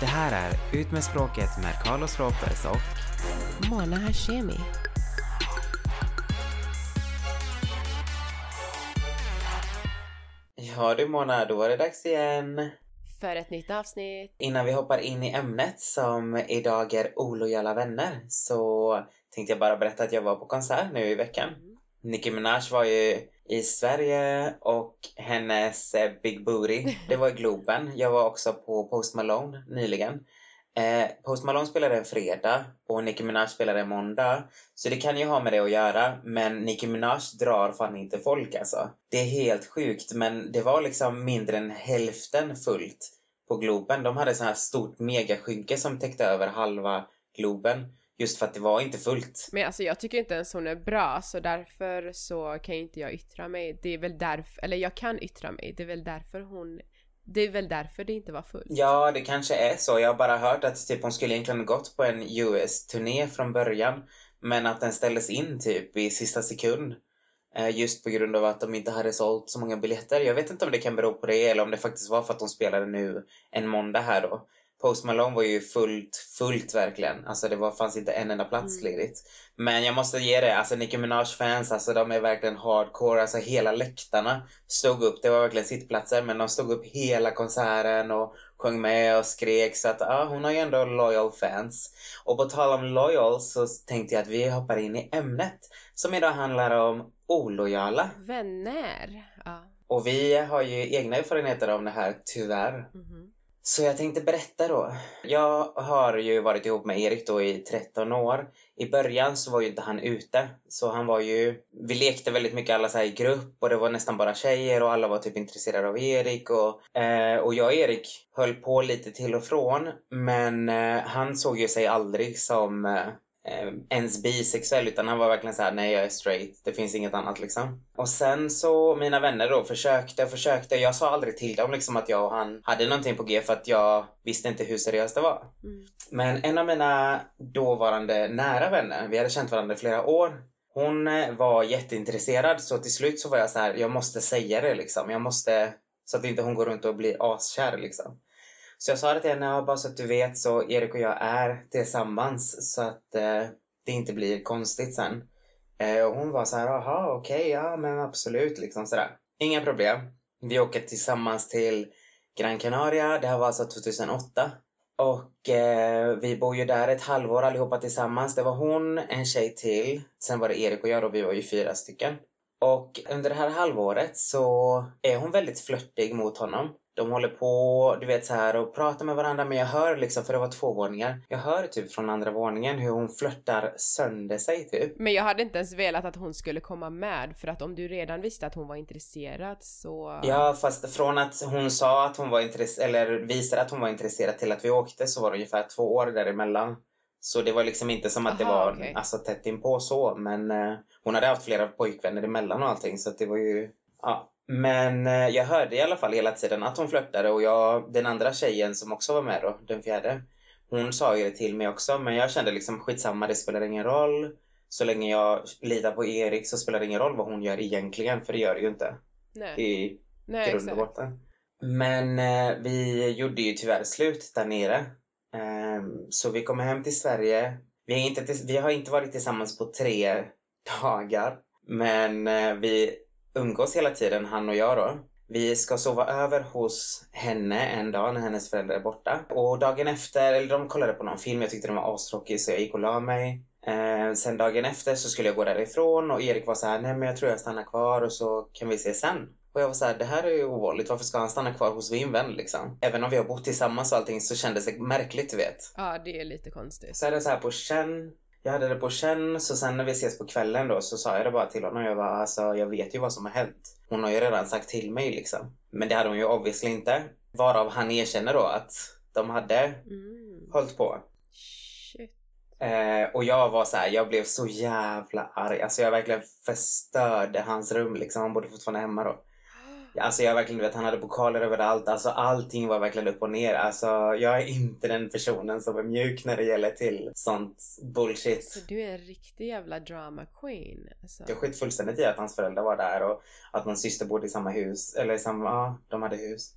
Det här är Ut med språket med Carlos Ropez och Mona Hashemi. Ja du Mona, då var det dags igen. För ett nytt avsnitt. Innan vi hoppar in i ämnet som idag är olojala vänner så tänkte jag bara berätta att jag var på konsert nu i veckan. Nicki Minaj var ju i Sverige och hennes eh, Big Booty, det var i Globen. Jag var också på Post Malone nyligen. Eh, Post Malone spelade en fredag och Nicki Minaj spelade en måndag. Så det kan ju ha med det att göra, men Nicki Minaj drar fan inte folk alltså. Det är helt sjukt, men det var liksom mindre än hälften fullt på Globen. De hade så här stort megaskynke som täckte över halva Globen. Just för att det var inte fullt. Men alltså jag tycker inte ens hon är bra så därför så kan inte jag yttra mig. Det är väl därför, eller jag kan yttra mig. Det är väl därför hon det är väl därför det inte var fullt. Ja, det kanske är så. Jag har bara hört att typ, hon skulle egentligen gått på en US-turné från början. Men att den ställdes in typ i sista sekund. Eh, Just på grund av att de inte hade sålt så många biljetter. Jag vet inte om det kan bero på det eller om det faktiskt var för att de spelade nu en måndag här då. Post Malone var ju fullt, fullt verkligen. Alltså det var, fanns inte en enda plats Mm. ledigt. Men jag måste ge det, alltså Nicki Minaj-fans, alltså de är verkligen hardcore. Alltså hela läktarna stod upp, det var verkligen sittplatser, men de stod upp hela konserten och sjöng med och skrek. Så att ja, hon har ju ändå loyal fans. Och på tal om loyal så tänkte jag att vi hoppar in i ämnet. Som idag handlar om olojala. Vänner. Ja. Och vi har ju egna erfarenheter av det här, tyvärr. Mhm. Så jag tänkte berätta då. Jag har ju varit ihop med Erik då i 13 år. I början så var ju inte han ute. Så han var ju... Vi lekte väldigt mycket alla så här i grupp och det var nästan bara tjejer och alla var typ intresserade av Erik. Och, eh, och jag och Erik höll på lite till och från. Men eh, han såg ju sig aldrig som eh, eh, ens bisexuell utan han var verkligen så här: nej jag är straight, det finns inget annat liksom. Och sen så, mina vänner då försökte och försökte, jag sa aldrig till dem liksom att jag och han hade någonting på G för att jag visste inte hur seriöst det var. Mm. Men en av mina dåvarande nära vänner, vi hade känt varandra i flera år, hon eh, var jätteintresserad så till slut så var jag så här: jag måste säga det liksom, jag måste, så att inte hon går runt och blir askär liksom. Så jag sa det till henne, "Ja, bara så att du vet så Erik och jag är tillsammans så att eh, det inte blir konstigt sen. Eh, och hon var så här, jaha okej, ja men absolut liksom sådär. Inga problem. Vi åker tillsammans till Gran Canaria, det här var alltså 2008. Och eh, vi bor ju där ett halvår allihopa tillsammans. Det var hon, en tjej till, sen var det Erik och jag och vi var ju fyra stycken. Och under det här halvåret så är hon väldigt flörtig mot honom. De håller på, du vet så här och pratar med varandra men jag hör liksom, för det var två våningar. Jag hör typ från andra våningen hur hon flörtar sönder sig typ. Men jag hade inte ens velat att hon skulle komma med för att om du redan visste att hon var intresserad så... Ja fast från att hon sa att hon var intresserad, eller visade att hon var intresserad till att vi åkte så var det ungefär två år däremellan. Så det var liksom inte som att det Aha, var okej. alltså, tätt inpå så men eh, hon hade haft flera pojkvänner emellan och allting så att det var ju, ja. Men eh, jag hörde i alla fall hela tiden att hon flörtade och jag, den andra tjejen som också var med då, den fjärde, hon sa ju det till mig också men jag kände liksom skitsamma, det spelar ingen roll. Så länge jag litar på Erik så spelar det ingen roll vad hon gör egentligen för det gör det ju inte Nej, i nej grund och botten. Men eh, vi gjorde ju tyvärr slut där nere. Ehm, så vi kom hem till Sverige. Vi, är inte vi har inte varit tillsammans på tre dagar. Men eh, vi umgås hela tiden, han och jag då. Vi ska sova över hos henne en dag när hennes föräldrar är borta. Och dagen efter, eller de kollade på någon film, jag tyckte den var astråkig så jag gick och la mig. Eh, sen dagen efter så skulle jag gå därifrån och Erik var så här, nej men jag tror jag stannar kvar och så kan vi se sen. Och jag var så här, det här är ju ovanligt, varför ska han stanna kvar hos min vän liksom? Även om vi har bott tillsammans och allting så kändes det märkligt du vet. Ja, det är lite konstigt. Så hade jag så här på känn, jag hade det på känn, så sen när vi ses på kvällen då så sa jag det bara till honom. Jag bara, alltså jag vet ju vad som har hänt. Hon har ju redan sagt till mig liksom. Men det hade hon ju obviously inte. Varav han erkänner då att de hade Mm. hållit på. Shit. Eh, och jag var så här, jag blev så jävla arg. Alltså jag verkligen förstörde hans rum liksom. Han bodde fortfarande hemma då. Alltså jag verkligen, vet, han hade pokaler överallt. Alltså allting var verkligen upp och ner. Alltså jag är inte den personen som är mjuk när det gäller till sånt bullshit. Så du är en riktig jävla drama queen. Alltså. Jag skit fullständigt i att hans föräldrar var där och att hans syster bodde i samma hus. Eller i samma, ja, de hade hus.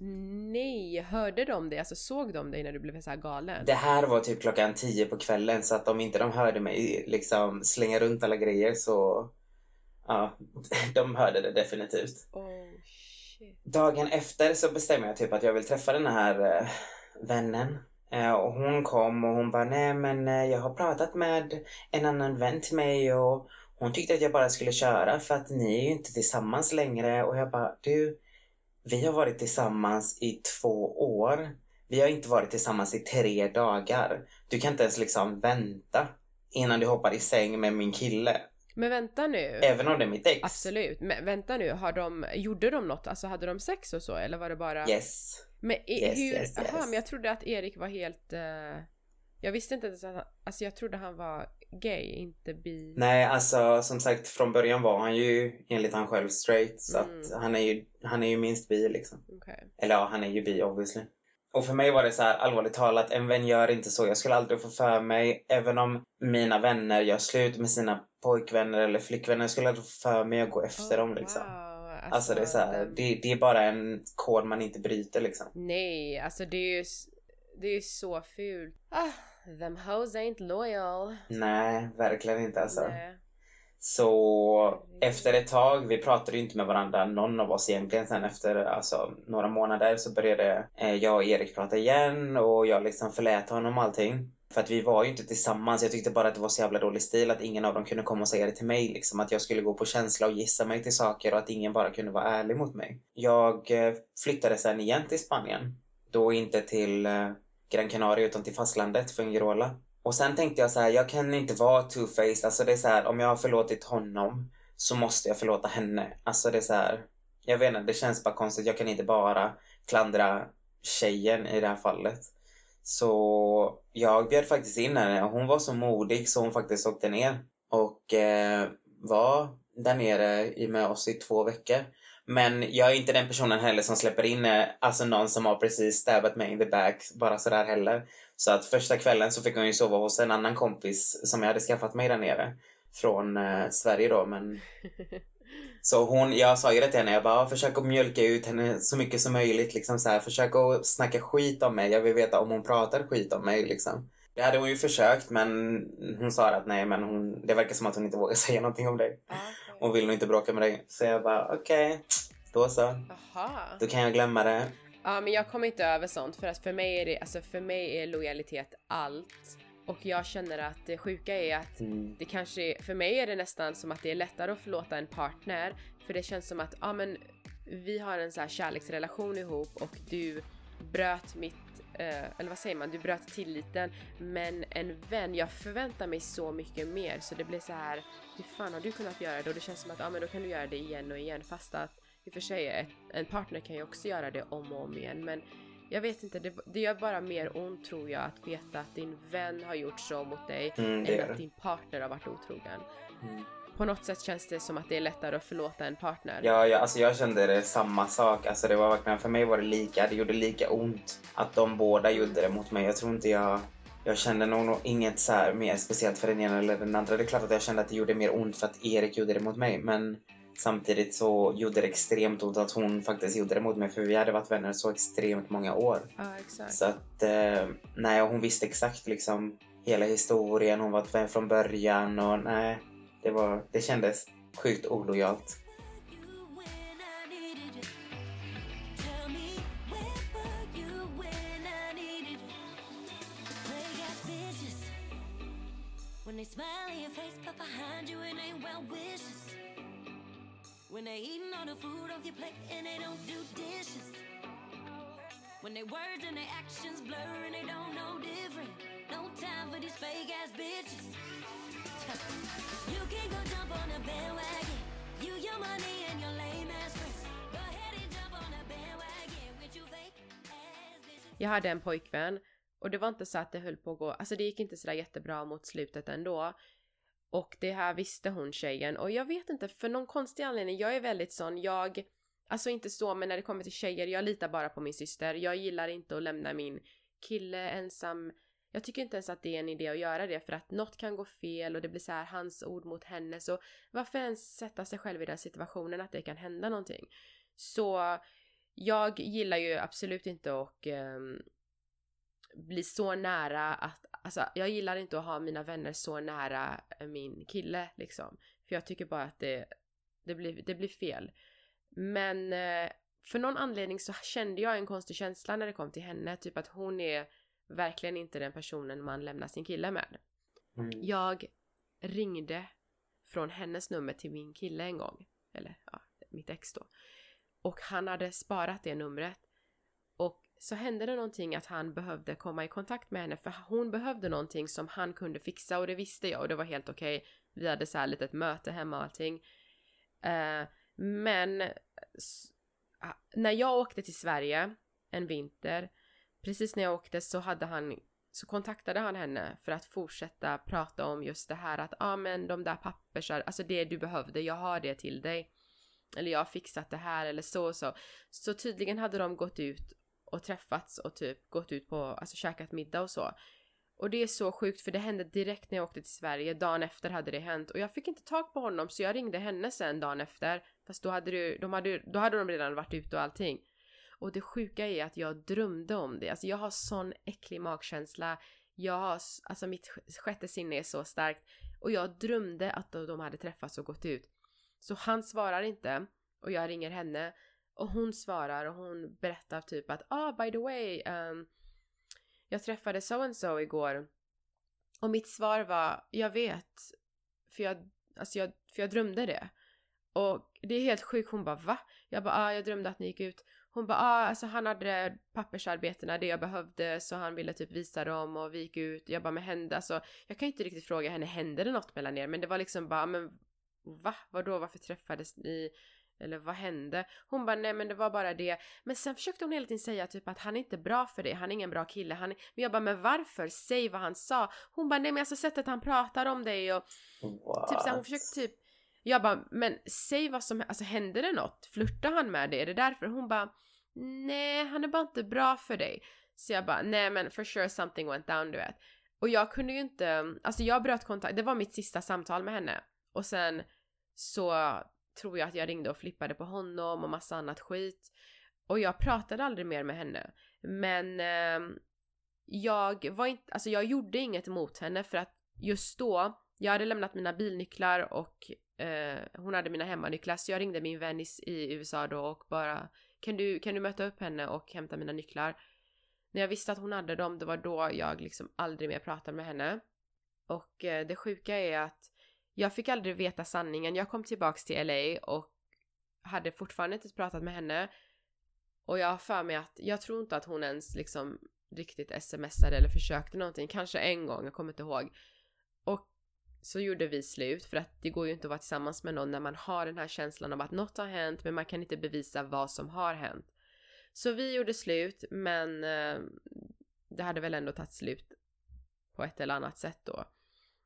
Nej, hörde de det? Alltså såg de dig när du blev så här galen? Det här var typ klockan tio på kvällen så att om inte de hörde mig liksom slänga runt alla grejer så ja, de hörde det definitivt. Oh. Dagen efter så bestämmer jag typ att jag vill träffa den här eh, vännen. Eh, och hon kom och hon bara, nej men eh, jag har pratat med en annan vän till mig och hon tyckte att jag bara skulle köra för att ni är ju inte tillsammans längre. Och jag bara, du, vi har varit tillsammans i två år. Vi har inte varit tillsammans i tre dagar. Du kan inte ens liksom vänta innan du hoppar i säng med min kille. Men vänta nu. Även om det är mitt ex. Absolut. Men vänta nu, har de, gjorde de något? Alltså hade de sex och så eller var det bara? Yes. Men i, Yes, hur, yes, aha, yes. men jag trodde att Erik var helt, eh, jag visste inte ens att han, alltså jag trodde han var gay, inte bi. Nej, alltså som sagt från början var han ju enligt han själv straight. Så Mm. att han är ju, han är ju minst bi liksom. Okej. Eller ja, han är ju bi obviously. Och för mig var det så här allvarligt talat, en vän gör inte så. Jag skulle aldrig få för mig, även om mina vänner gör slut med sina pojkvänner eller flickvänner, skulle få för mig att gå efter dem liksom. Oh, Wow, Alltså det är så här, den- det, det är bara en kod man inte bryter liksom. Nej, alltså det är ju, det är ju så fult. Ah, them hoes ain't loyal. Nej, verkligen inte alltså. Nej. Så efter ett tag, vi pratade ju inte med varandra, någon av oss egentligen. Sen efter alltså, några månader så började eh, jag och Erik prata igen och jag liksom förlät honom allting. För att vi var ju inte tillsammans. Jag tyckte bara att det var så jävla dålig stil att ingen av dem kunde komma och säga det till mig. Liksom. Att jag skulle gå på känsla och gissa mig till saker och att ingen bara kunde vara ärlig mot mig. Jag eh, flyttade sen igen till Spanien. Då inte till eh, Gran Canaria utan till fastlandet, Fungirola. Och sen tänkte jag så här, jag kan inte vara two-faced. Alltså det är så här, om jag har förlåtit honom så måste jag förlåta henne. Alltså det är så här, jag vet inte, det känns bara konstigt. Jag kan inte bara klandra tjejen i det här fallet. Så jag bjöd faktiskt in henne och hon var så modig så hon faktiskt åkte ner och eh, var där nere med oss i två veckor. Men jag är inte den personen heller som släpper in eh, alltså någon som har precis stabbat mig in the back bara sådär heller. Så att första kvällen så fick hon ju sova hos en annan kompis som jag hade skaffat mig där nere. Från eh, Sverige då men så hon, jag sa ju det till henne, jag bara försök att mjölka ut henne så mycket som möjligt liksom så här, försök att snacka skit om mig, jag vill veta om hon pratar skit om mig liksom. Det hade hon ju försökt men hon sa att nej men hon, det verkar som att hon inte vågar säga någonting om dig. Ah, Hon vill nog inte bråka med dig. Så jag bara okej, då så. Aha. Då kan jag glömma det. Ja men jag kommer inte över sånt för att för mig är det, alltså för mig är lojalitet allt. Och jag känner att det sjuka är att Mm. det kanske, är- för mig är det nästan som att det är lättare att förlåta en partner. För det känns som att, ja men vi har en så här kärleksrelation ihop och du bröt mitt, eh, eller vad säger man, du bröt tilliten. Men en vän, jag förväntar mig så mycket mer så det blir så här, hur fan har du kunnat göra det? Och det känns som att, ja men då kan du göra det igen och igen fast att i och för sig en partner kan ju också göra det om och om igen men jag vet inte, det, det gör bara mer ont tror jag att veta att din vän har gjort så mot dig Mm, än att din partner har varit otrogen. Mm. På något sätt känns det som att det är lättare att förlåta en partner. Ja, ja, alltså jag kände det samma sak. Alltså det var verkligen, för mig var det lika, det gjorde lika ont att de båda gjorde det mot mig. Jag tror inte jag, jag kände nog, nog inget så mer speciellt för den ena eller den andra. Det är klart att jag kände att det gjorde mer ont för att Erik gjorde det mot mig, men samtidigt så gjorde det extremt ont att hon faktiskt gjorde det mot mig, för vi hade varit vänner så extremt många år. Ja, exakt. Så att, eh, nej, hon visste exakt liksom hela historien, hon var vän från början och nej, det var, det kändes sjukt olojalt. when they smile in your face, but behind you it ain't well wishes. When they eating all the food off your plate and they don't do dishes. When their words and their actions blur and they don't know different. No time for these fake ass bitches. You can go jump on a bandwagon. You, your money, and your lame ass friends. Go ahead and jump on a bandwagon with you fake ass bitches. Jag hade en pojkvän och det var inte så att det höll på att gå, alltså det gick inte sådär jättebra mot slutet ändå. Och det här visste hon tjejen och jag vet inte, för någon konstig anledning, jag är väldigt sån, jag, Alltså inte så, men när det kommer till tjejer, jag litar bara på min syster. Jag gillar inte att lämna min kille ensam. Jag tycker inte ens att det är en idé att göra det för att något kan gå fel och det blir så här hans ord mot henne. Så varför ens sätta sig själv i den situationen att det kan hända någonting? Så jag gillar ju absolut inte att um, bli så nära att, alltså jag gillar inte att ha mina vänner så nära min kille liksom. För jag tycker bara att det, det, blir, det blir fel. Men eh, för någon anledning så kände jag en konstig känsla när det kom till henne, typ att hon är verkligen inte den personen man lämnar sin kille med. Mm. Jag ringde från hennes nummer till min kille en gång, eller ja, mitt ex då. Och han hade sparat det numret. Och så hände det någonting att han behövde komma i kontakt med henne för hon behövde någonting som han kunde fixa och det visste jag och det var helt okej. Vi hade så här litet möte hemma och allting. Eh, men ah, när jag åkte till Sverige en vinter, precis när jag åkte så hade han så kontaktade han henne för att fortsätta prata om just det här att ja ah, men de där pappers, alltså det du behövde, jag har det till dig. Eller jag har fixat det här eller så och så. Så tydligen hade de gått ut och träffats och typ gått ut på, alltså käkat middag och så. Och det är så sjukt för det hände direkt när jag åkte till Sverige, dagen efter hade det hänt och jag fick inte tag på honom så jag ringde henne sen dagen efter. Fast då hade, du, de hade, då hade de redan varit ute och allting. Och det sjuka är att jag drömde om det, alltså jag har sån äcklig magkänsla. Jag har, alltså mitt sjätte sinne är så starkt. Och jag drömde att de hade träffats och gått ut. Så han svarar inte och jag ringer henne och hon svarar och hon berättar typ att ah by the way um, jag träffade so and so igår och mitt svar var jag vet för jag, alltså jag, för jag drömde det och det är helt sjukt hon bara va? Jag bara ah jag drömde att ni gick ut hon bara ah alltså han hade pappersarbetena det jag behövde så han ville typ visa dem och vi gick ut jag bara men hände alltså jag kan inte riktigt fråga henne hände det något mellan er men det var liksom bara ah, men va? Vadå varför träffades ni? Eller vad hände? Hon bara nej men det var bara det. Men sen försökte hon hela tiden säga typ att han är inte bra för det, han är ingen bra kille. Han är... Men jag bara men varför? Säg vad han sa. Hon bara nej men alltså sättet han pratar om dig och What? typ så här, hon försökte typ jag bara men säg vad som, alltså hände det något? Flörtar han med dig? Är det därför? Hon bara nej han är bara inte bra för dig. Så jag bara nej men for sure something went down du vet. Och jag kunde ju inte, alltså jag bröt kontakt, det var mitt sista samtal med henne. Och sen så tror jag att jag ringde och flippade på honom och massa annat skit. Och jag pratade aldrig mer med henne. Men eh, jag var inte, alltså jag gjorde inget mot henne för att just då, jag hade lämnat mina bilnycklar och eh, hon hade mina hemmanycklar så jag ringde min vän i, i USA då och bara kan du, kan du möta upp henne och hämta mina nycklar? När jag visste att hon hade dem, det var då jag liksom aldrig mer pratade med henne. Och eh, det sjuka är att jag fick aldrig veta sanningen. Jag kom tillbaks till LA och hade fortfarande inte pratat med henne. Och jag har för mig att, jag tror inte att hon ens liksom riktigt smsade eller försökte någonting. Kanske en gång, jag kommer inte ihåg. Och så gjorde vi slut för att det går ju inte att vara tillsammans med någon när man har den här känslan av att något har hänt men man kan inte bevisa vad som har hänt. Så vi gjorde slut men eh, det hade väl ändå tagit slut på ett eller annat sätt då.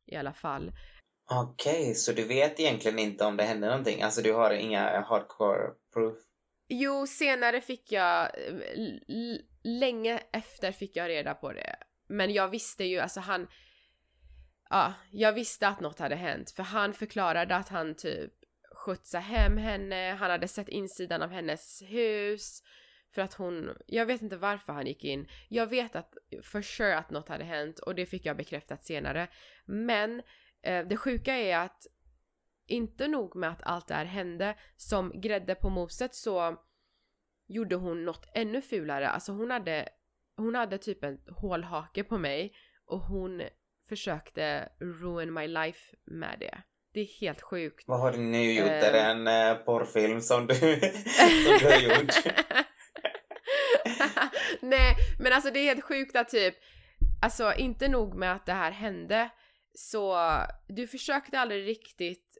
I alla fall. Okej, så du vet egentligen inte om det hände någonting? Alltså du har inga hardcore proof? Jo, senare fick jag, länge efter fick jag reda på det. Men jag visste ju, alltså han, ja, jag visste att något hade hänt. För han förklarade att han typ skjutsade hem henne, han hade sett insidan av hennes hus. För att hon, jag vet inte varför han gick in. Jag vet att, for sure att något hade hänt och det fick jag bekräftat senare. Men det sjuka är att inte nog med att allt det här hände, som grädde på moset så gjorde hon något ännu fulare. Alltså hon hade, hon hade typ en hålhake på mig och hon försökte ruin my life med det. Det är helt sjukt. Vad har du nu gjort? Ehm. Är det en eh, porrfilm som du, som du har gjort? Nej, men alltså det är helt sjukt att typ, alltså inte nog med att det här hände, så du försökte aldrig riktigt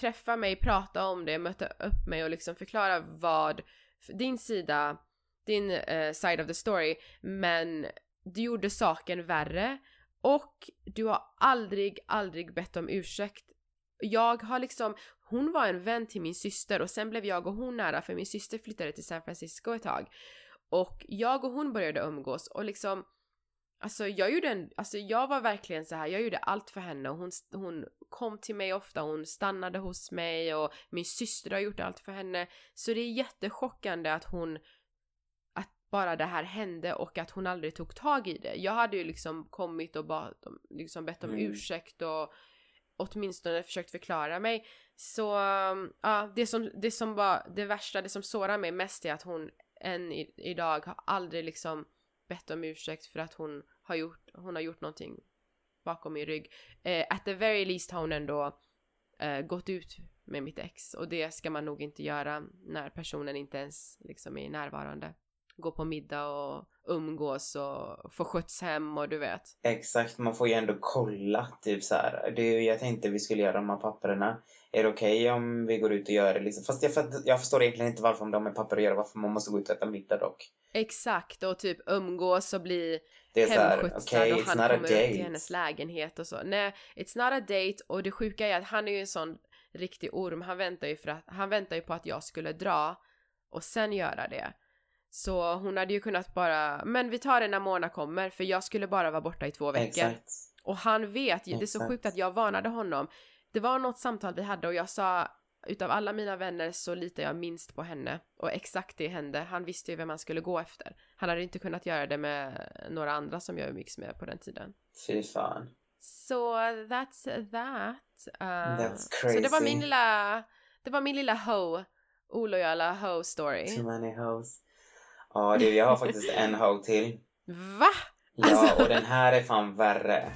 träffa mig, prata om det, möta upp mig och liksom förklara vad din sida, din uh, side of the story, men du gjorde saken värre och du har aldrig, aldrig bett om ursäkt jag har liksom, hon var en vän till min syster och sen blev jag och hon nära för min syster flyttade till San Francisco ett tag. Och jag och hon började umgås och liksom Alltså jag gjorde en, alltså jag var verkligen så här, jag gjorde allt för henne och hon, hon kom till mig ofta, hon stannade hos mig och min syster har gjort allt för henne. Så det är jättechockande att hon, att bara det här hände och att hon aldrig tog tag i det. Jag hade ju liksom kommit och ba, liksom bett om Mm. ursäkt och åtminstone försökt förklara mig. Så ja, det som, det som var det värsta, det som sårar mig mest är att hon än i, idag har aldrig liksom bett om ursäkt för att hon har gjort, hon har gjort någonting bakom min rygg. Eh, at the very least har hon ändå eh, gått ut med mitt ex och det ska man nog inte göra när personen inte ens liksom är närvarande. Gå på middag och umgås och få skjuts hem och du vet. Exakt, man får ju ändå kolla typ så här. Det är ju, jag tänkte vi skulle göra de här papperna. Är det okej om vi går ut och gör det liksom? Fast jag, jag förstår egentligen inte varför om de är papper att göra, varför man måste gå ut och äta middag dock. Exakt och typ umgås och bli Det är så här, hemskjutsad okej, och han kommer upp till hennes lägenhet och så. Nej, it's not a date och det sjuka är att han är ju en sån riktig orm. Han väntar ju för att, han väntar ju på att jag skulle dra och sen göra det. Så hon hade ju kunnat bara, men vi tar det när Mona kommer för jag skulle bara vara borta i två veckor. Exakt. Och han vet ju, det är så sjukt att jag varnade honom. Det var något samtal vi hade och jag sa utav alla mina vänner så litar jag minst på henne. Och exakt det hände. Han visste ju vem han skulle gå efter. Han hade inte kunnat göra det med några andra som jag umgicks med på den tiden. Fy fan. Så that's that. Uh, That's Så det var min crazy. lilla, det var min lilla ho, olojala ho story. Too many hoes. Ja, du, jag har faktiskt en hoe till. Va? Ja, Alltså- och den här är fan värre.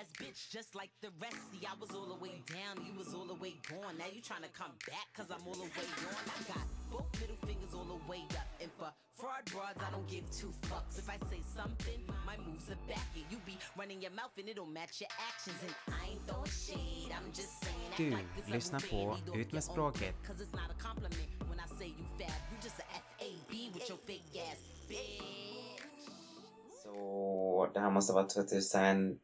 Ass bitch just like the rest. See, I was all the way down, you was all the way gone. Now you trying to come back cause I'm all the way on. I got both middle fingers all the way up. And for fraud broads, I don't give two fucks. If I say something, my moves are back. And you be running your mouth and it don't match your actions. And I ain't throwing shade, I'm just saying. act Du like this a lyssnar baby, på Ut med språket. Cause it's not a compliment when I say you fab. You just a F-A-B with your fake ass bitch. Så det här måste vara 2013,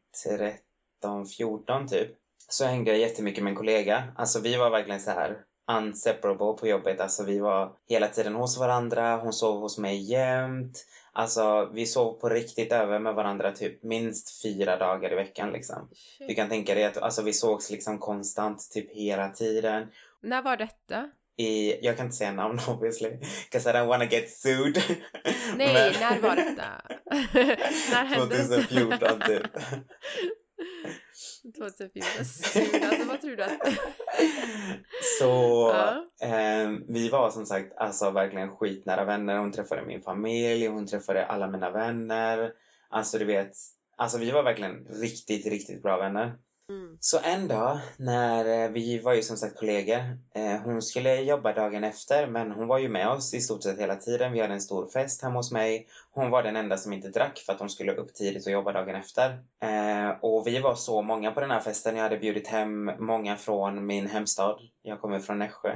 14 typ. Så hängde jag jättemycket med en kollega. Alltså vi var verkligen så här unseparable på jobbet. Alltså vi var hela tiden hos varandra. Hon sov hos mig jämt. Alltså vi sov på riktigt över med varandra typ minst fyra dagar i veckan liksom. Du kan tänka dig att alltså, vi sågs liksom konstant typ hela tiden. När var detta? I, jag kan inte säga namn obviously, 'cause I don't wanna get sued. Nej, Men- när var detta? när hände detta? 2014 typ. 2014. Surt, alltså vad tror du att... Så Ja. eh, vi var som sagt alltså verkligen skitnära vänner. Hon träffade min familj, hon träffade alla mina vänner. Alltså du vet, alltså vi var verkligen riktigt, riktigt bra vänner. Mm. Så en dag när eh, vi var ju som sagt kollegor. Eh, hon skulle jobba dagen efter men hon var ju med oss i stort sett hela tiden. Vi hade en stor fest hemma hos mig. Hon var den enda som inte drack för att hon skulle upp tidigt och jobba dagen efter. Eh, och vi var så många på den här festen. Jag hade bjudit hem många från min hemstad. Jag kommer från Nässjö.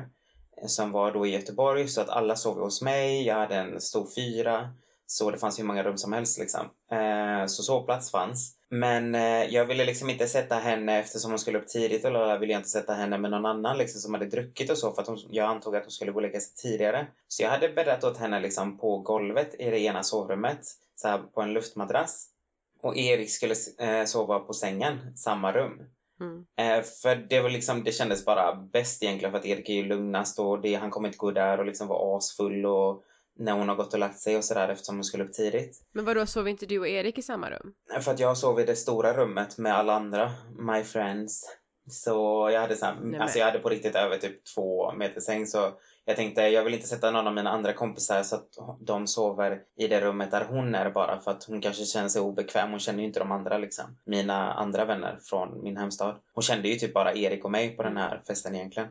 Eh, som var då i Göteborg så att alla sov hos mig. Jag hade en stor fyra. Så det fanns hur många rum som helst liksom. Eh, så sovplats fanns. Men eh, jag ville liksom inte sätta henne, eftersom hon skulle upp tidigt och lalala, ville jag inte sätta henne med någon annan liksom, som hade druckit och så för att hon, jag antog att hon skulle gå och lägga sig tidigare. Så jag hade bäddat åt henne liksom på golvet i det ena sovrummet, så här på en luftmadrass. Och Erik skulle eh, sova på sängen, samma rum. Mm. Eh, för det var liksom, det kändes bara bäst egentligen för att Erik är ju lugnast och det, han kommer inte gå där och liksom vara asfull och när hon har gått och lagt sig och sådär eftersom hon skulle upp tidigt. Men vadå, sov inte du och Erik i samma rum? För att jag sov i det stora rummet med alla andra, my friends. Så jag hade, så här, alltså jag hade på riktigt över typ två meter säng så jag tänkte jag vill inte sätta någon av mina andra kompisar så att de sover i det rummet där hon är bara för att hon kanske känner sig obekväm. Hon känner ju inte de andra liksom. Mina andra vänner från min hemstad. Hon kände ju typ bara Erik och mig på den här festen egentligen.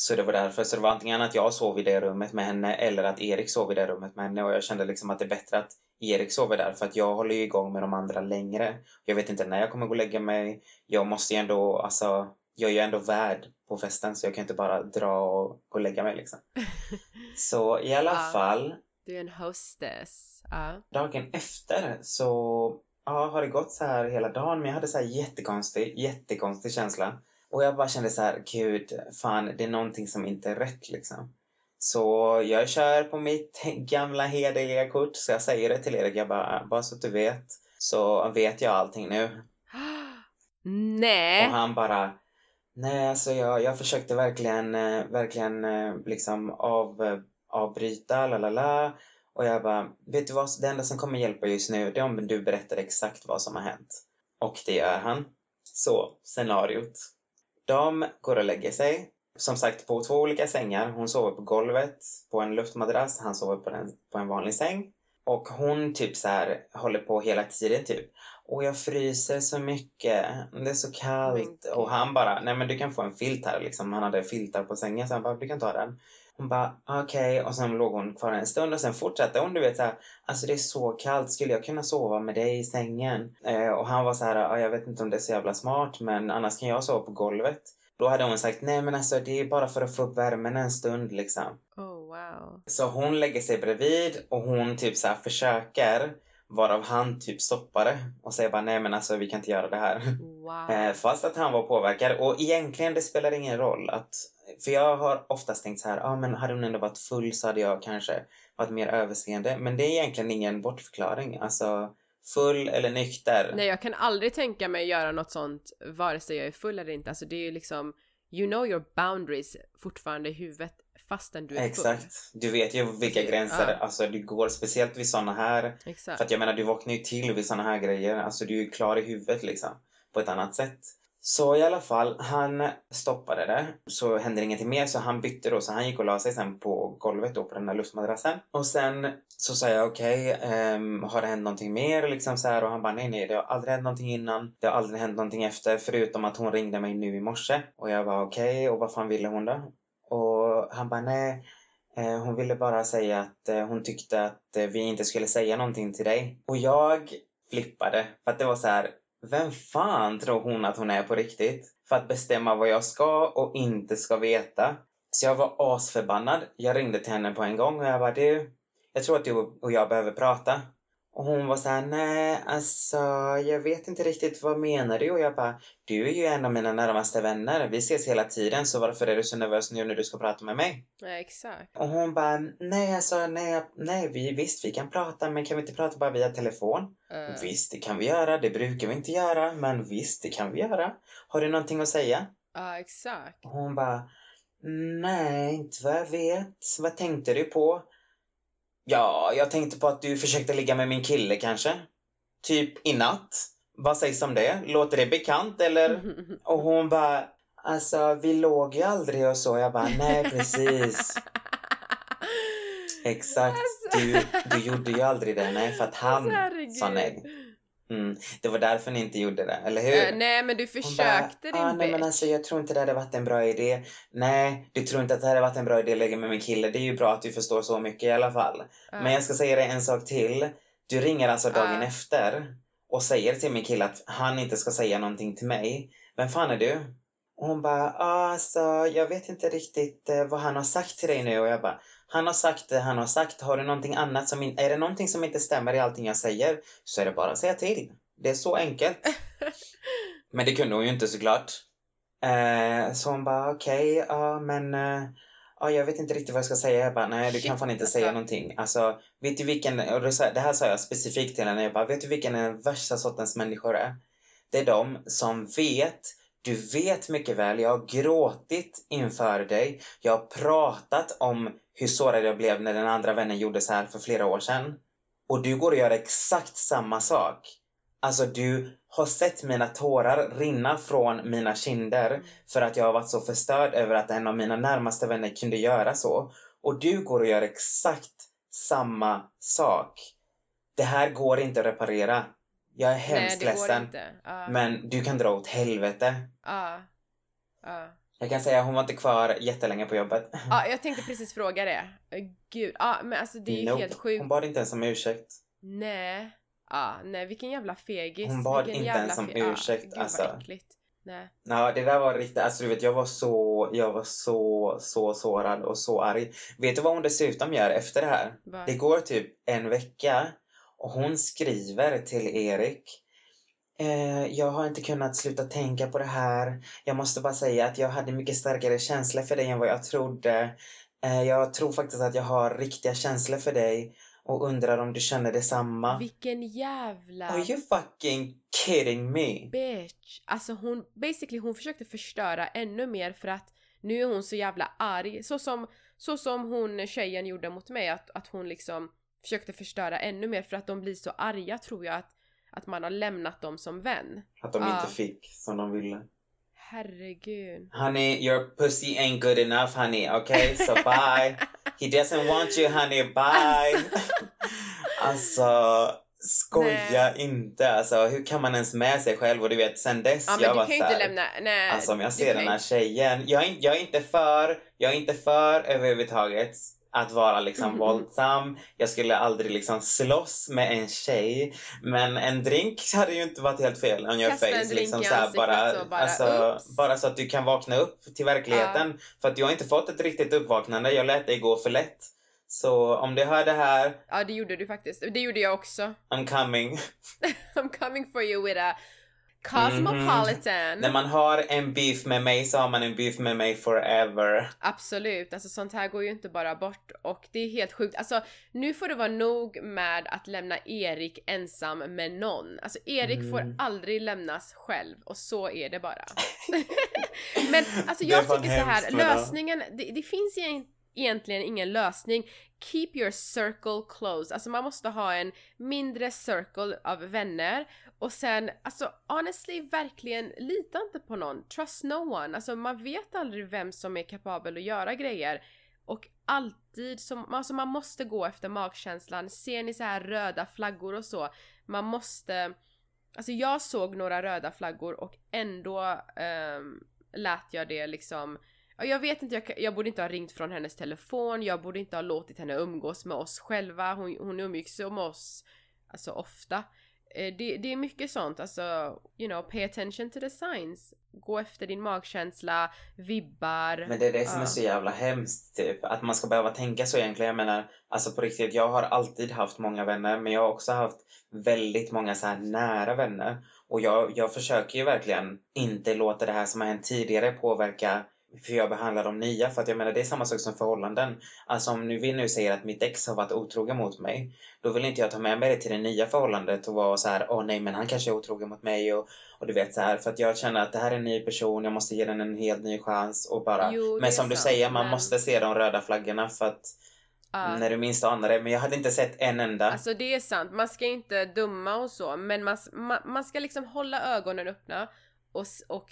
Så det var därför. Så det var antingen att jag sov i det rummet med henne eller att Erik sov i det rummet med henne. Och jag kände liksom att det är bättre att Erik sover där för att jag håller ju igång med de andra längre. Jag vet inte när jag kommer gå och lägga mig. Jag måste ju ändå, alltså, jag är ju ändå värd på festen så jag kan inte bara dra och gå och lägga mig liksom. Så i alla Ja. fall, Du är en hostess. Ja. dagen efter så ja, har det gått så här hela dagen? Men jag hade så här jättekonstig, jättekonstig känsla. Och jag bara kände så här, gud, fan, det är någonting som inte är rätt liksom. Så jag kör på mitt gamla hederliga kort, så jag säger det till Erik, jag bara, bara så att du vet, så vet jag allting nu. Nej! Och han bara, nej alltså jag, jag försökte verkligen, eh, verkligen eh, liksom av, avbryta, la la la. Och jag bara, vet du vad, det enda som kommer hjälpa just nu det är om du berättar exakt vad som har hänt. Och det gör han. Så, scenariot. De går och lägger sig. Som sagt på två olika sängar. Hon sover på golvet på en luftmadrass. Han sover på, den, på en vanlig säng. Och hon typ så här håller på hela tiden typ. Och jag fryser så mycket. Det är så kallt. Och han bara, nej men du kan få en filt här liksom. Han hade filtar på sängen så han bara, du kan ta den. Hon bara, okej. Och sen låg hon kvar en stund och sen fortsatte hon, du vet så här, alltså det är så kallt, skulle jag kunna sova med dig i sängen? Eh, och han var så här, "Ja, jag vet inte om det är så jävla smart, men annars kan jag sova på golvet. Då hade hon sagt, nej men alltså det är bara för att få upp värmen en stund liksom. Oh wow. Så hon lägger sig bredvid och hon typ så försöker, varav han typ stoppar det och säger bara, nej men alltså vi kan inte göra det här. Wow. Eh, fast att han var påverkad. Och egentligen det spelar ingen roll. Att, för jag har oftast tänkt så här, ah, men hade hon ändå varit full så hade jag kanske varit mer överseende. Men det är egentligen ingen bortförklaring. Alltså full eller nykter. Nej jag kan aldrig tänka mig göra något sånt vare sig jag är full eller inte. Alltså det är ju liksom You know your boundaries fortfarande i huvudet fastän du är full. Exakt. Du vet ju vilka gränser ja. alltså, det går. Speciellt vid såna här. Exakt. För att jag menar, du vaknar ju till vid såna här grejer. Alltså du är ju klar i huvudet liksom. På ett annat sätt. Så i alla fall, han stoppade det. Så hände ingenting mer så han bytte då. Så han gick och la sig sen på golvet då på den där luftmadrassen. Och sen så sa jag okej, ehm, har det hänt någonting mer liksom så här? Och han bara nej nej det har aldrig hänt någonting innan. Det har aldrig hänt någonting efter förutom att hon ringde mig nu i morse. Och jag var okej och vad fan ville hon då? Och han bara nej. Eh, hon ville bara säga att eh, hon tyckte att eh, vi inte skulle säga någonting till dig. Och jag flippade. För att det var så här. Vem fan tror hon att hon är på riktigt? För att bestämma vad jag ska och inte ska veta. Så jag var asförbannad. Jag ringde till henne på en gång och jag bara du. Jag tror att du och jag behöver prata. Och hon var så här, nej alltså jag vet inte riktigt vad menar du? Och jag bara, du är ju en av mina närmaste vänner. Vi ses hela tiden så varför är du så nervös nu när du ska prata med mig? Ja, exakt. Och hon bara, nej alltså nej, nej vi, visst vi kan prata men kan vi inte prata bara via telefon? Eh, Visst det kan vi göra, det brukar vi inte göra men visst det kan vi göra. Har du någonting att säga? Ja, exakt. Och hon bara, nej inte vad jag vet. Vad tänkte du på? Ja, jag tänkte på att du försökte ligga med min kille kanske. Typ i natt. Vad sägs om det? Låter det bekant eller? Och hon bara, alltså vi låg ju aldrig och så. Jag bara, nej precis. Exakt. Du, du gjorde ju aldrig det. Nej, för att han Alltså, herregud. sa nej. Mm. Det var därför ni inte gjorde det, eller hur? Eh, nej men du försökte bara, ah, din nej men alltså jag tror inte det hade varit en bra idé. Nej, du tror inte att det hade varit en bra idé att lägga med min kille. Det är ju bra att du förstår så mycket i alla fall. Ja. Men jag ska säga dig en sak till. Du ringer alltså dagen Ja. efter och säger till min kille att han inte ska säga någonting till mig. Vem fan är du? Och hon bara, ah, alltså jag vet inte riktigt eh, vad han har sagt till dig nu. Och jag bara, han har sagt det han har sagt. Har du någonting annat som in- är det någonting som inte stämmer i allting jag säger så är det bara att säga till. Det är så enkelt. Men det kunde hon ju inte såklart. Eh, så hon bara okej, ja men eh, ja, jag vet inte riktigt vad jag ska säga. Jag bara nej du kan fan inte alltså. säga någonting. Alltså vet du vilken, och det här sa jag specifikt till henne. Jag bara vet du vilken den värsta sortens människor är? Det är de som vet du vet mycket väl, jag har gråtit inför dig. Jag har pratat om hur sårad jag blev när den andra vännen gjorde så här för flera år sedan. Och du går och gör exakt samma sak. Alltså du har sett mina tårar rinna från mina kinder för att jag har varit så förstörd över att en av mina närmaste vänner kunde göra så. Och du går och gör exakt samma sak. Det här går inte att reparera. Jag är Nej hemskt går ledsen. Ja. Men du kan dra åt helvete. Ja. Ja. Jag kan säga hon var inte kvar jättelänge på jobbet. Ja, jag tänkte precis fråga det. Gud, ja men alltså det är ju Nope. helt sjukt. Hon bad inte ens om ursäkt. Nej. Ja, nej vilken jävla fegis. Hon bad vilken inte ens om ursäkt, Ja, gud alltså. vad äckligt. Nej. Ja, det där var riktigt, alltså du vet jag var så, jag var så, så sårad och så arg. Vet du vad hon dessutom gör efter det här? Bara, Det går typ en vecka Och hon skriver till Erik. Eh, jag har inte kunnat sluta tänka på det här. Jag måste bara säga att jag hade mycket starkare känslor för dig än vad jag trodde. Eh, jag tror faktiskt att jag har riktiga känslor för dig och undrar om du känner detsamma. Vilken jävla Are you fucking kidding me? bitch. Alltså hon, basically hon försökte förstöra ännu mer för att nu är hon så jävla arg. Så som, så som hon tjejen gjorde mot mig, att, att hon liksom försökte förstöra ännu mer för att de blir så arga tror jag att, att man har lämnat dem som vän. Att de Ja. inte fick som de ville. Herregud. Honey, your pussy ain't good enough, honey. Okay, so bye. He doesn't want you, honey. Bye. alltså, skoja inte. Alltså, hur kan man ens med sig själv? Och du vet, sen dess Ja jag var kan ju så inte lämna, nej. Alltså om jag ser den här tjejen. Jag är, jag är inte för, jag är inte för överhuvudtaget att vara liksom Mhm. våldsam. Jag skulle aldrig liksom slåss med en tjej. Men en drink hade ju inte varit helt fel on your Kasta en face. drink Liksom så här, bara, så bara, alltså, bara så att du kan vakna upp till verkligheten. För att jag har inte fått ett riktigt uppvaknande. Jag lät dig gå för lätt. Så om du hör det här, Ja det gjorde du faktiskt. Det gjorde jag också. I'm coming. I'm coming for you with a cosmopolitan. När man har en beef med mig så har man en beef med mig forever. Absolut, alltså sånt här går ju inte bara bort och det är helt sjukt. Alltså nu får det vara nog med att lämna Erik ensam med någon. Alltså Erik Mm. får aldrig lämnas själv och så är det bara. Men alltså jag tycker så här, lösningen, det, det finns egent- egentligen ingen lösning. Keep your circle close. Alltså man måste ha en mindre circle av vänner och sen, alltså honestly, verkligen lita inte på någon. Trust no one. Alltså man vet aldrig vem som är kapabel att göra grejer. Och alltid, som, alltså man måste gå efter magkänslan. Ser ni så här röda flaggor och så, man måste... Alltså jag såg några röda flaggor och ändå um, lät jag det liksom jag vet inte, jag, jag borde inte ha ringt från hennes telefon, jag borde inte ha låtit henne umgås med oss själva, hon, hon umgicks med oss alltså ofta. Eh, Det, det är mycket sånt, alltså, you know, pay attention to the signs. Gå efter din magkänsla, vibbar. Men det är det som är så jävla hemskt, typ. Att man ska behöva tänka så egentligen. Jag menar, alltså på riktigt, jag har alltid haft många vänner, men jag har också haft väldigt många så här nära vänner. Och jag, jag försöker ju verkligen inte låta det här som har hänt tidigare påverka hur jag behandlar de nya. För att jag menar, det är samma sak som förhållanden. Alltså om nu vi nu säger att mitt ex har varit otrogen mot mig, då vill inte jag ta med mig det till det nya förhållandet och vara så här, åh nej men han kanske är otrogen mot mig och, och du vet så här. För att jag känner att det här är en ny person, jag måste ge den en helt ny chans och bara Jo, men som du sant, säger, man men- måste se de röda flaggorna för att Ja. när du minst anar det. Men jag hade inte sett en enda. Alltså det är sant, man ska inte dumma och så, men man, man, man ska liksom hålla ögonen öppna och, och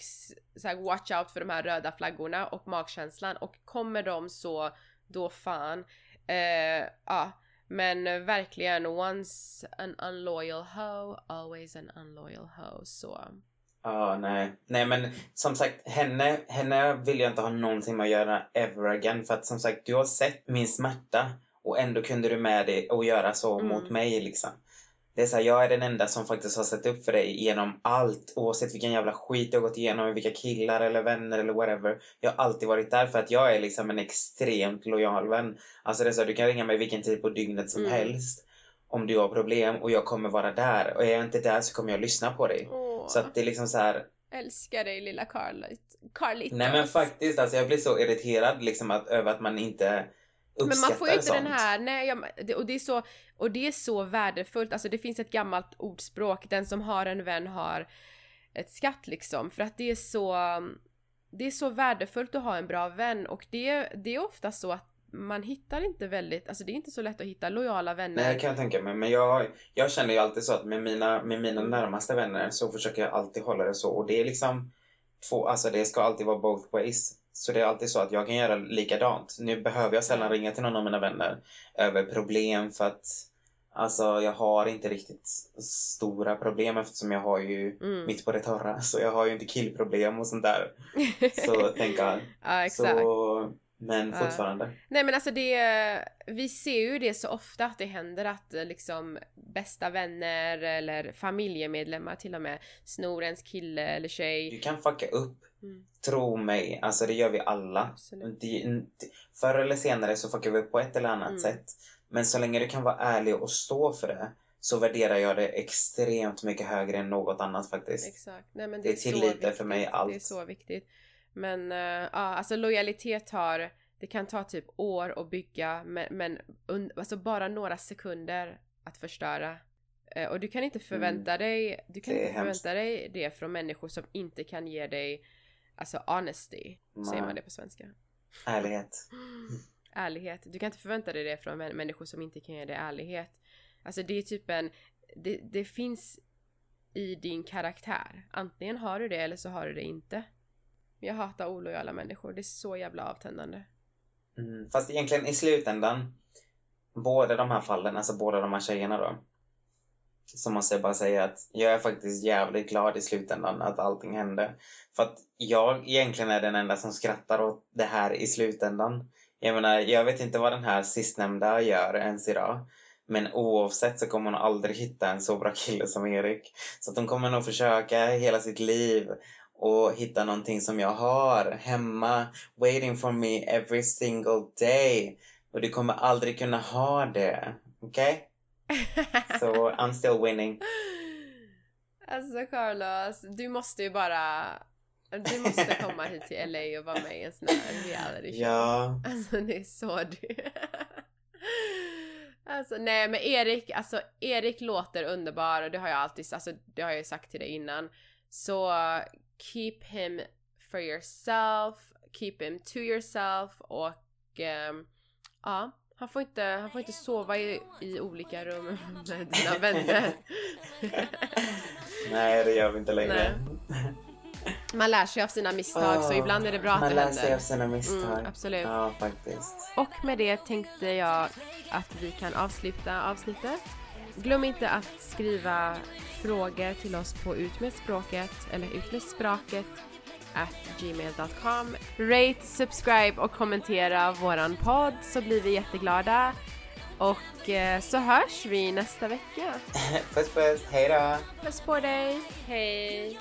så här, watch out för de här röda flaggorna och magkänslan och kommer de så, då fan. Eh, ja, men verkligen once an unloyal hoe, always an unloyal hoe, så. Ja, nej. Nej, men som sagt, henne, henne vill jag inte ha någonting med att göra ever again. För att som sagt, du har sett min smärta och ändå kunde du med dig och göra så Mm. mot mig liksom. Det är så här, jag är den enda som faktiskt har sett upp för dig genom allt. Oavsett vilken jävla skit du har gått igenom, vilka killar eller vänner eller whatever. Jag har alltid varit där för att jag är liksom en extremt lojal vän. Alltså det är så här, du kan ringa mig vilken tid på dygnet som Mm. helst. Om du har problem och jag kommer vara där. Och är jag inte där så kommer jag lyssna på dig. Åh, Så att det är liksom så här. älskar dig lilla Carlit. Carlitos. Nej men faktiskt, alltså jag blir så irriterad liksom att, över att man inte Men man får ju inte sånt. den här, nej, jag, och, det är så, och det är så värdefullt, alltså det finns ett gammalt ordspråk, den som har en vän har ett skatt liksom, för att det är så, det är så värdefullt att ha en bra vän och det, det är ofta så att man hittar inte väldigt, alltså det är inte så lätt att hitta lojala vänner. Nej, det kan jag tänka mig. Men jag, jag känner ju alltid så att med mina, med mina närmaste vänner så försöker jag alltid hålla det så. Och det är liksom två, alltså det ska alltid vara both ways. Så det är alltid så att jag kan göra likadant. Nu behöver jag sällan ringa till någon av mina vänner över problem för att alltså jag har inte riktigt stora problem eftersom jag har ju Mm. mitt på det torra. Så jag har ju inte killproblem och sånt där. Så tänker jag. ja, exakt. Så, men fortfarande. Nej men alltså det, vi ser ju det så ofta att det händer att eh, liksom bästa vänner eller familjemedlemmar till och med snor ens kille eller tjej. Du kan fucka upp. Mm. Tro mig, alltså det gör vi alla. Det, förr eller senare så fuckar vi upp på ett eller annat Mm. sätt. Men så länge du kan vara ärlig och stå för det så värderar jag det extremt mycket högre än något annat faktiskt. Exakt. Nej, men Det det, är är viktigt. för mig Det är allt. så viktigt. Men eh, ja, alltså lojalitet tar, det kan ta typ år att bygga men, men un, alltså bara några sekunder att förstöra. Eh, och du kan inte förvänta dig, du kan Mm. Inte förvänta dig det från människor som inte kan ge dig alltså honesty, säger Nej. man det på svenska? Ärlighet. ärlighet. Du kan inte förvänta dig det från män- människor som inte kan ge dig ärlighet. Alltså det är typ en, det, det finns i din karaktär. Antingen har du det eller så har du det inte. Jag hatar olojala människor, det är så jävla avtändande. Mm. Fast egentligen i slutändan, båda de här fallen, alltså båda de här tjejerna då. Så måste jag bara säga att jag är faktiskt jävligt glad i slutändan att allting hände. För att jag egentligen är den enda som skrattar åt det här i slutändan. Jag menar, jag vet inte vad den här sistnämnda gör ens idag. Men oavsett så kommer hon aldrig hitta en så bra kille som Erik. Så att hon kommer nog försöka hela sitt liv och hitta någonting som jag har hemma waiting for me every single day. Och du kommer aldrig kunna ha det. Okej? Så I'm still winning. Alltså Carlos, du måste ju bara... Du måste komma hit till LA och vara med i en sån här reality show. Ja. Alltså det är så du... Alltså nej men Erik, alltså Erik låter underbar och det har jag alltid, alltså det har jag ju sagt till dig innan. Så keep him for yourself, keep him to yourself och ehm, ja, han får inte, han får inte sova i, i olika rum med dina vänner. Nej, det gör vi inte längre. Man lär sig av sina misstag så Åh, ibland är det bra att Man det lär sig av händer. sina misstag. Mm, absolut. Ja, faktiskt. Och med det tänkte jag att vi kan avsluta avsnittet. Glöm inte att skriva frågor till oss på utmedspråket eller utmedspråket at gmail.com. Rate, subscribe och kommentera våran podd så blir vi jätteglada. Och eh, så hörs vi nästa vecka. puss puss, hejdå! Puss på dig, hej!